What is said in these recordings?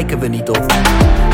Kijken we niet op.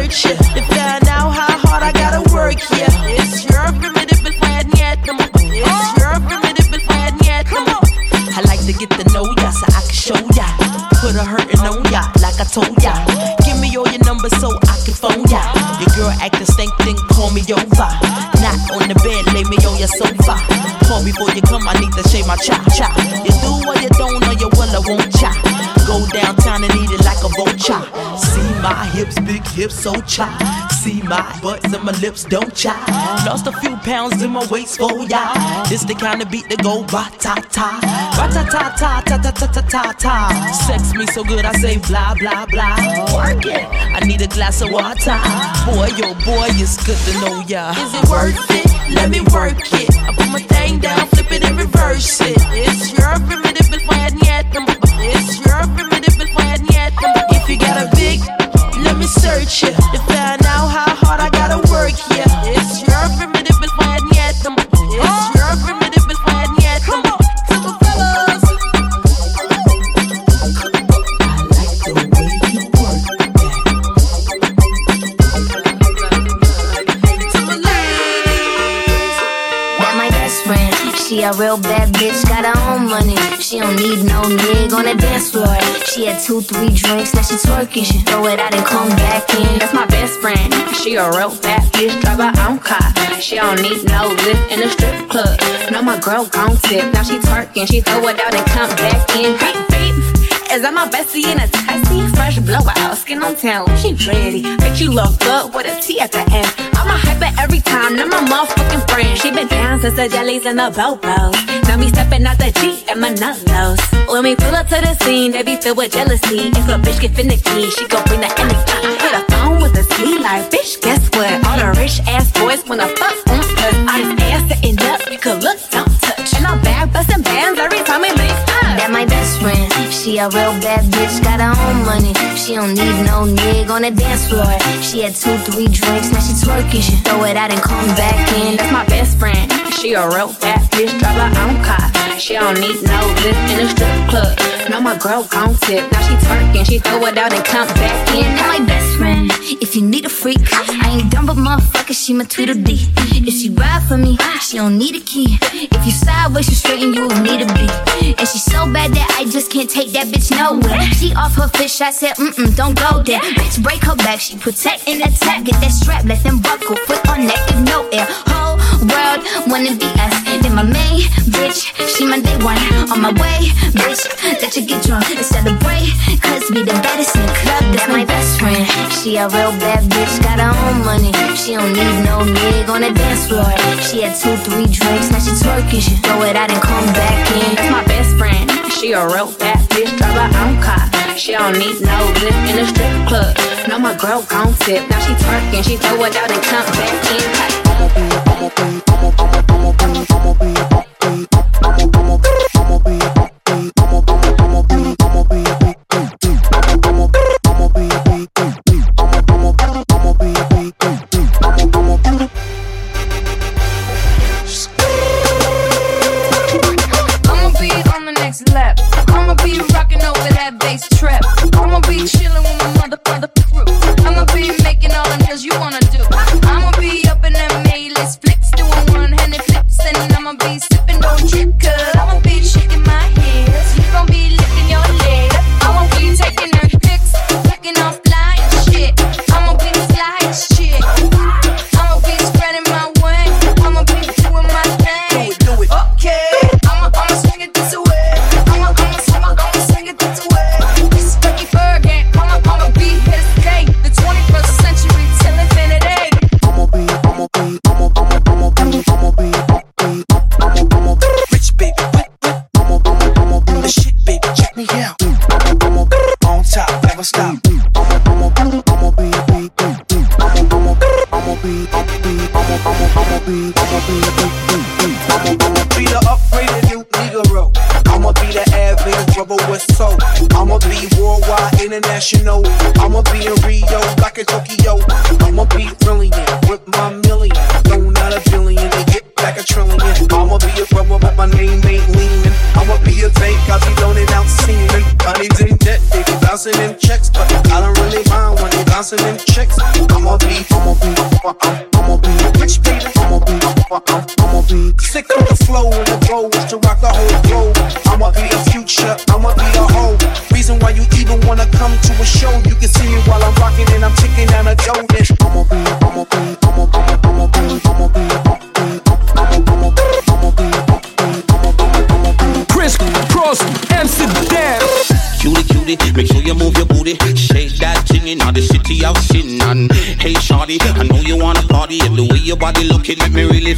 hurt you. If lips don't chop. Lost a few pounds in my waist for ya. This the kind of beat that go ba ta ta, ba ta ta ta ta ta ta ta ta ta. Sex me so good I say blah blah blah. Work it. I need a glass of water. Boy, yo, boy, it's good to know ya. Is it worth it? Let me work it. I put my thing down, flip it and reverse it. It's She a real bad bitch, got her own money. She don't need no nigga on the dance floor. She had two, three drinks, now she twerking. She throw it out and come back in. That's my best friend. She a real bad bitch, drive her own car. She don't need no lift in a strip club. No, my girl gon' tip. Now she twerking, she throw it out and come back in. Hey, babe, is that my bestie in a taxi? Fresh blowout, skin on town, she pretty. Bitch, you look good with a T at the end. I'm a hyper every time, now my motherfucking friend. She been down since the jellies and the bobos. Now me stepping out the G and my nullos. When we pull up to the scene, they be filled with jealousy. If a bitch get finicky, she gon' bring the energy. Hit a phone with a sleep like, bitch, guess what? All the rich ass boys wanna fuck on us. I She a real bad bitch, got her own money. She don't need no nigga on the dance floor. She had two, three drinks, now she twerking. She throw it out and come back in. That's my best friend. She a real bad bitch, drive her own car. She don't need no lift in a strip club. No, my girl gon' tip. Now she twerking, she throw it out and come back in. That my best friend. If you need a freak, I ain't dumb but motherfucker, she my Tweedledee. If she ride for me, she don't need a key. If you sideways, you straight and you need a beat. And she so bad that I just can't take that bitch nowhere. She off her fish, I said, mm mm, don't go there. Bitch, break her back, she protect and attack. Get that strap, let them buckle, foot on neck, if no air. Whole world wanna be us. Then my main bitch, she my day one. On my way, bitch, let you get drunk and celebrate. Cause we the baddest in the club, that's my best friend. She a real bad bitch, got her own money. She don't need no nigga on the dance floor. She had two, three drinks, now she twerking. She throw it out and come back in. That's my best friend. She a real bad bitch, drive her own car. She don't need no lift in a strip club. No, my girl gon' tip. Now she twerking, she throw it out and come back in. I'ma be, I'ma be, I'ma, I'ma, I'ma be, I'ma be, I'ma be the upgraded new Negro. I'ma be the avid trouble with soul. I'ma be worldwide, international. I'ma be in Rio, back in Tokyo.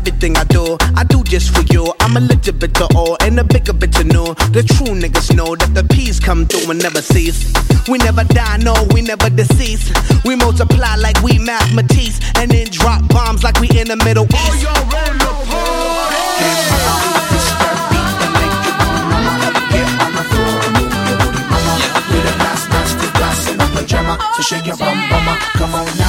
everything I do, I do just for you. I'm a little bit to all and a bigger bit to know. The true niggas know that the peace come through and never cease. We never die, no, we never decease. We multiply like we mathematics and then drop bombs like we in the Middle East. Oh, you're ready to So shake your bum, bum, come on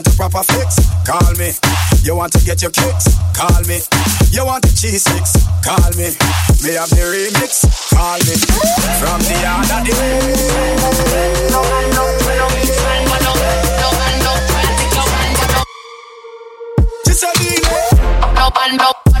want a proper fix? Call me. You want to get your kicks? Call me. You want a cheese six? Call me. Me have the remix? Call me. From the other day. No, no, no, no. No no, no,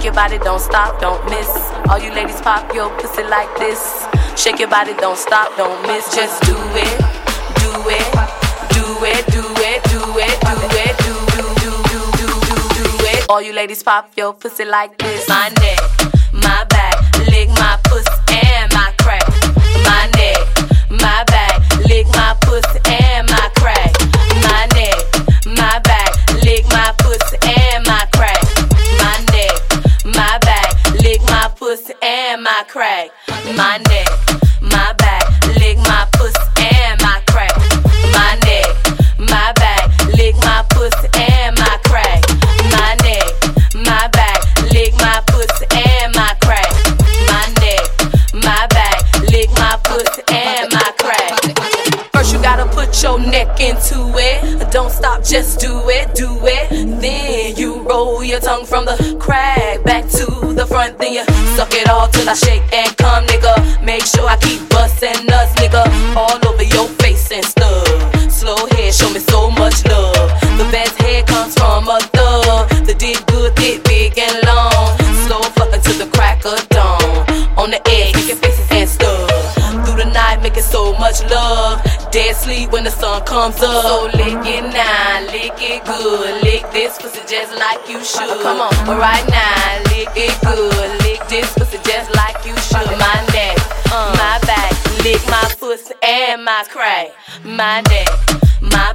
Shake your body, don't stop, don't miss. All you ladies pop your pussy like this. Shake your body, don't stop, don't miss. Just do it, do it, do it, do it, do it, do it, do do do do do do it. All you ladies pop your pussy like this. My neck, my back, lick my pussy tongue from the crack back to the front. Then you suck it all till I shake and come, nigga. Make sure I keep busting nuts, nigga. All over your face and stuff. Slow head, show me so much love. The best head comes from a thug. The dick good, dick big and long. Slow fucking to the crack of dawn. On the edge, making faces and stuff. Through the night, making so much love. Dead sleep when the sun comes up. So lick it now, it good. Lick this pussy just like you should. Uh, come on, right now, lick it good. Lick this pussy just like you should. My neck, uh. my back, lick my pussy and my crack. My neck, my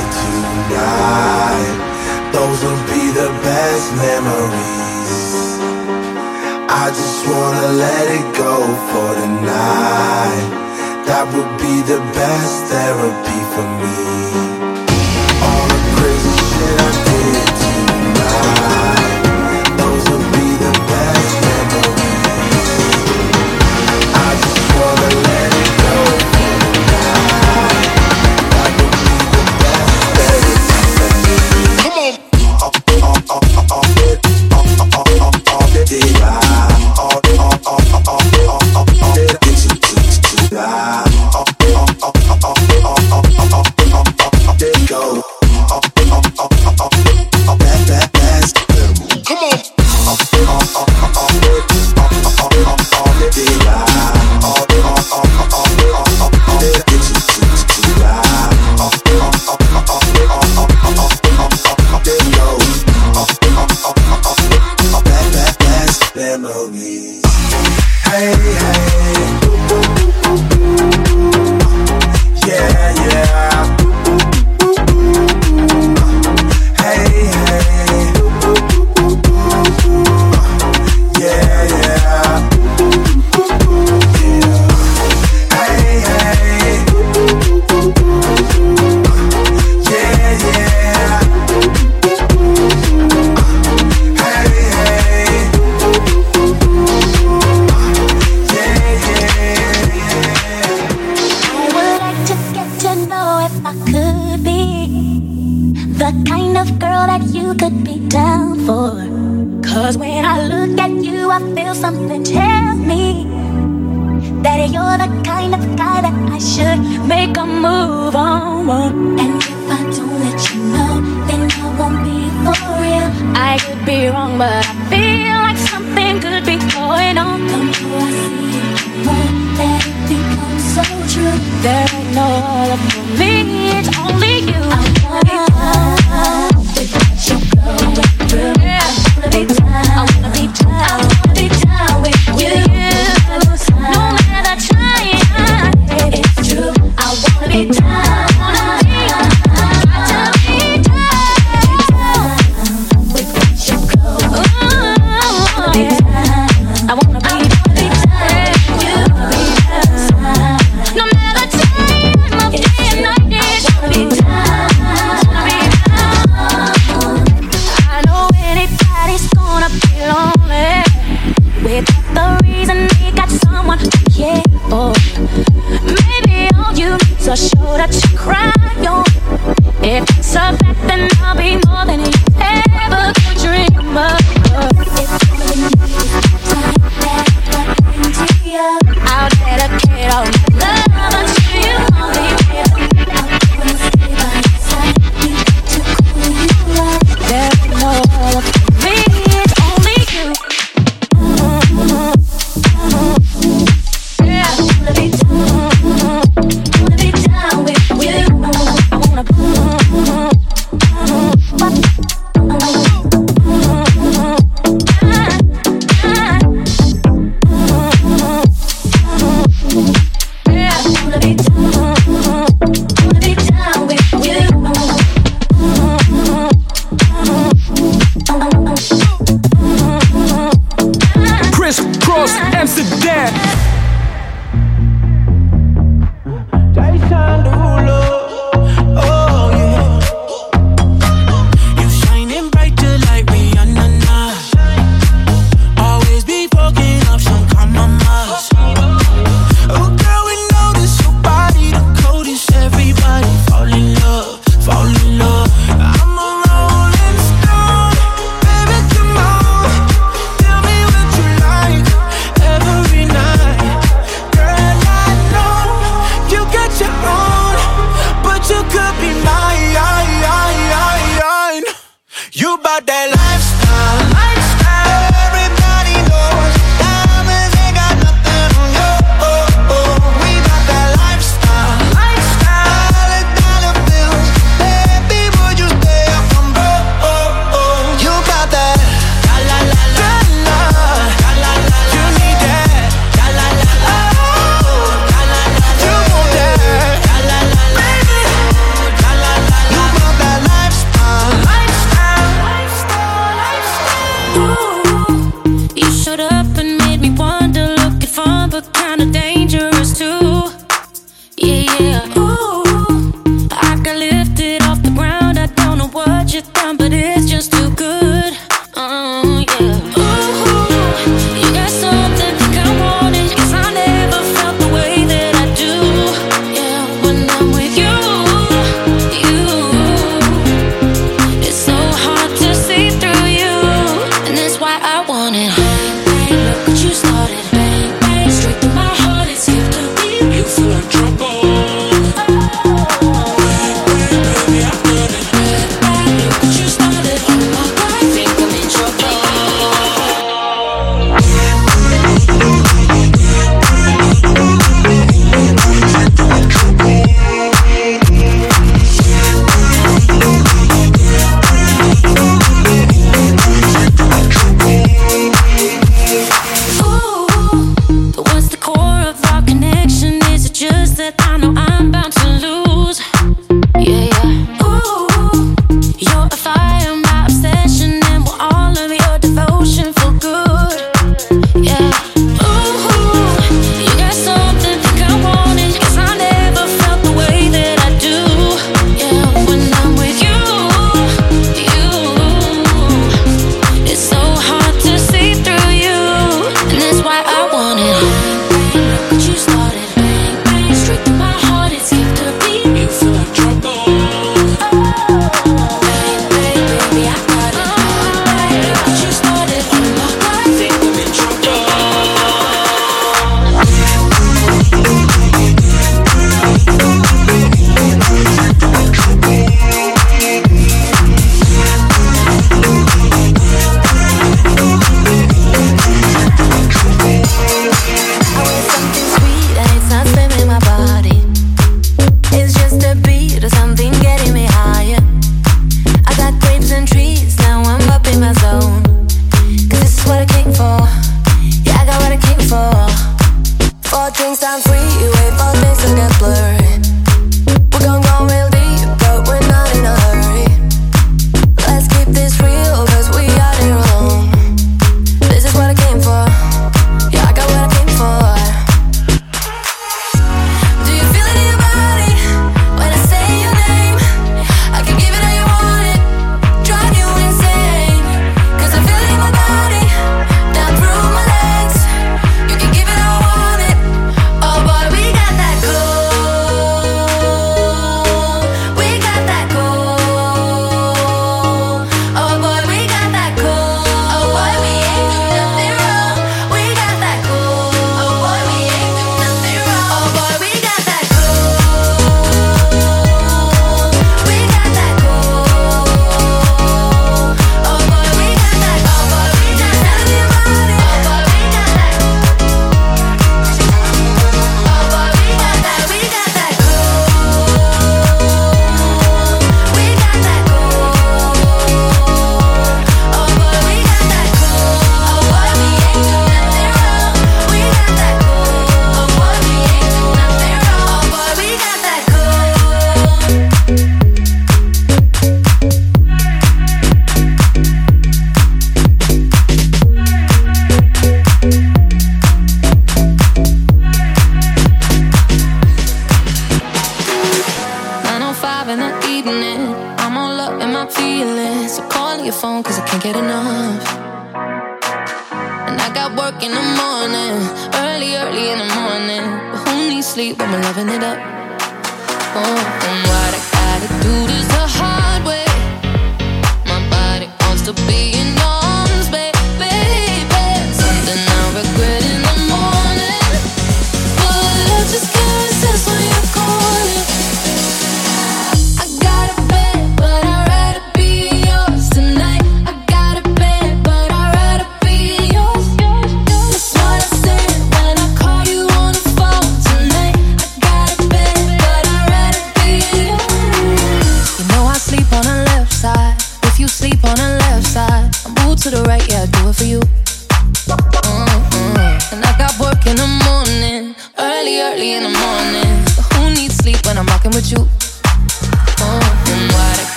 it tonight. Those will be the best memories. I just wanna let it go for tonight. That would be the best therapy for me.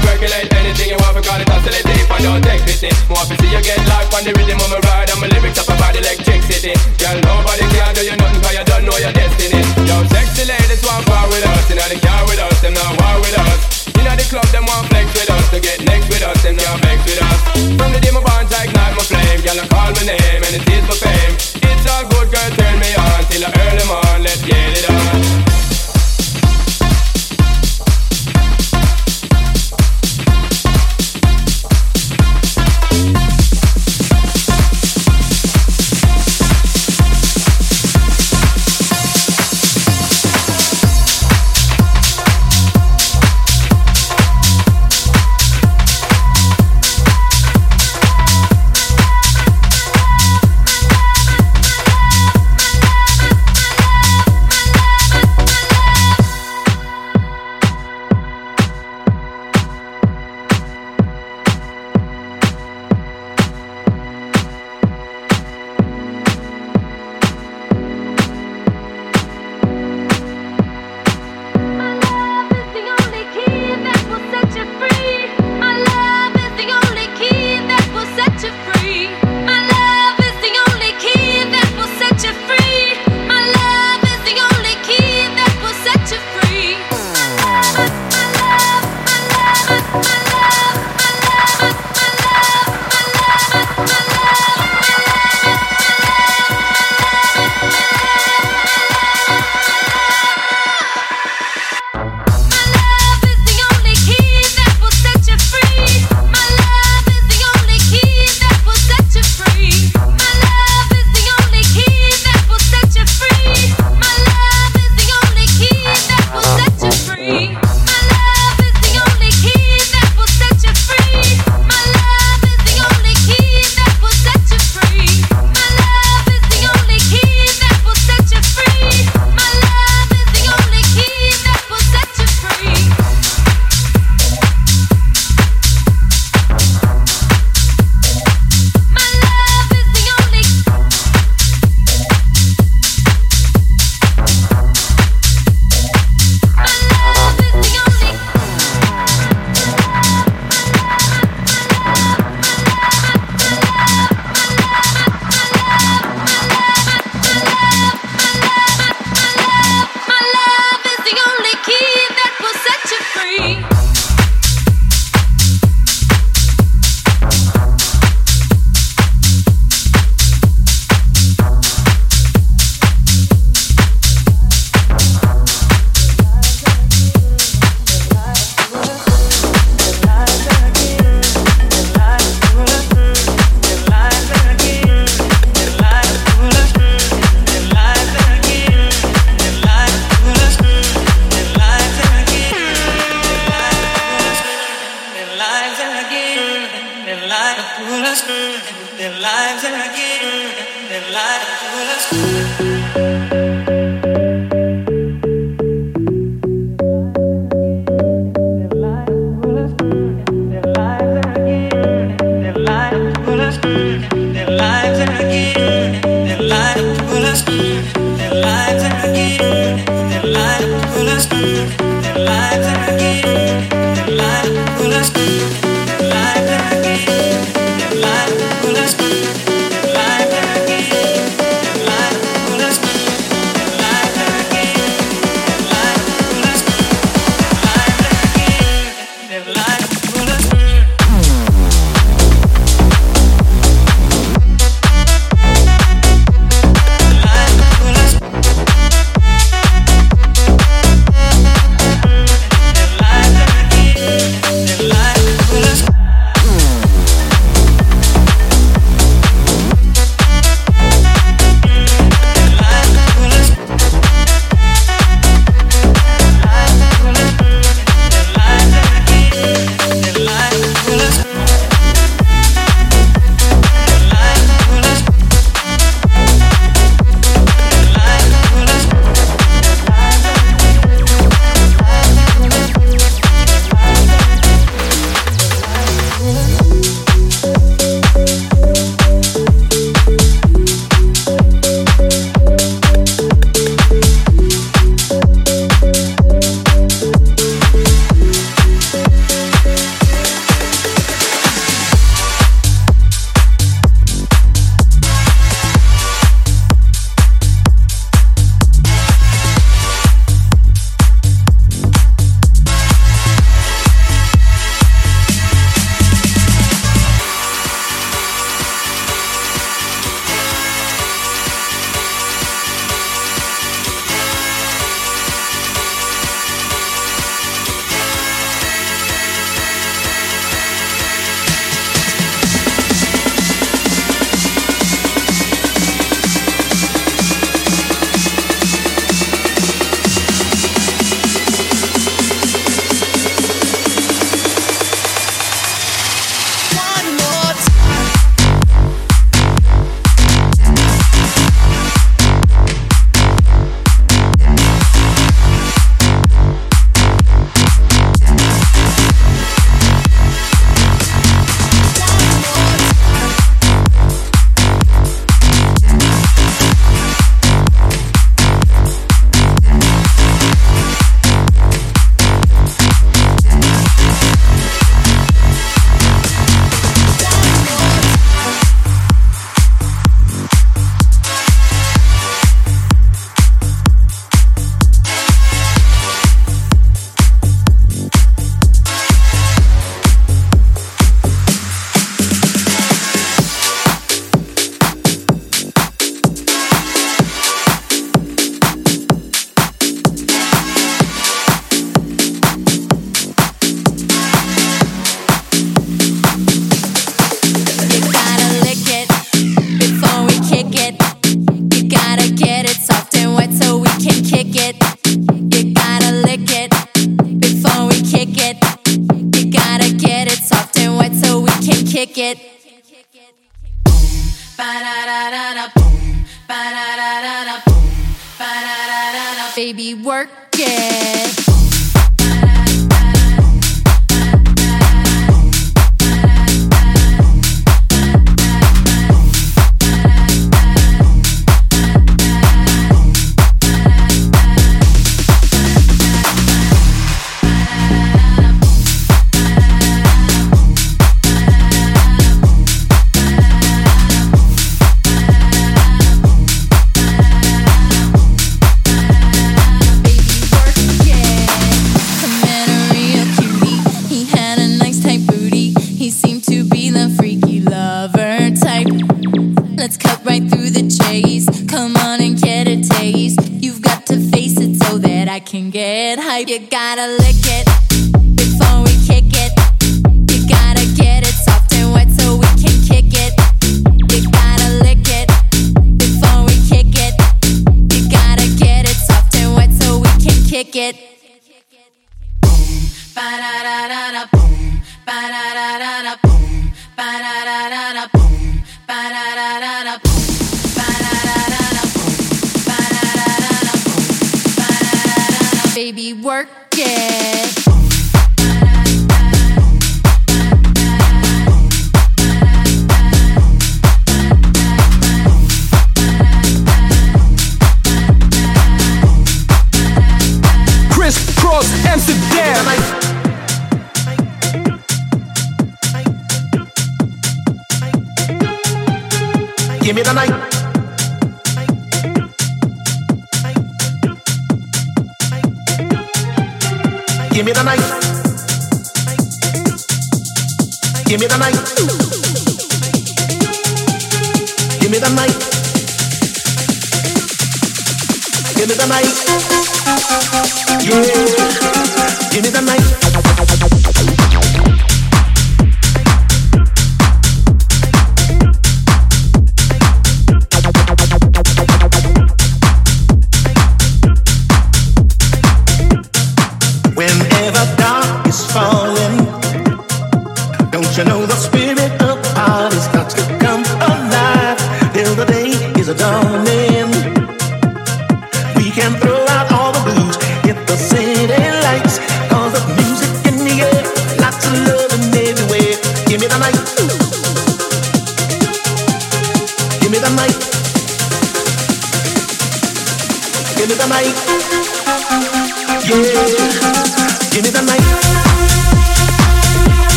percolate anything you want, because it's oscillating. If I don't take pity, more to see you get life on the rhythm.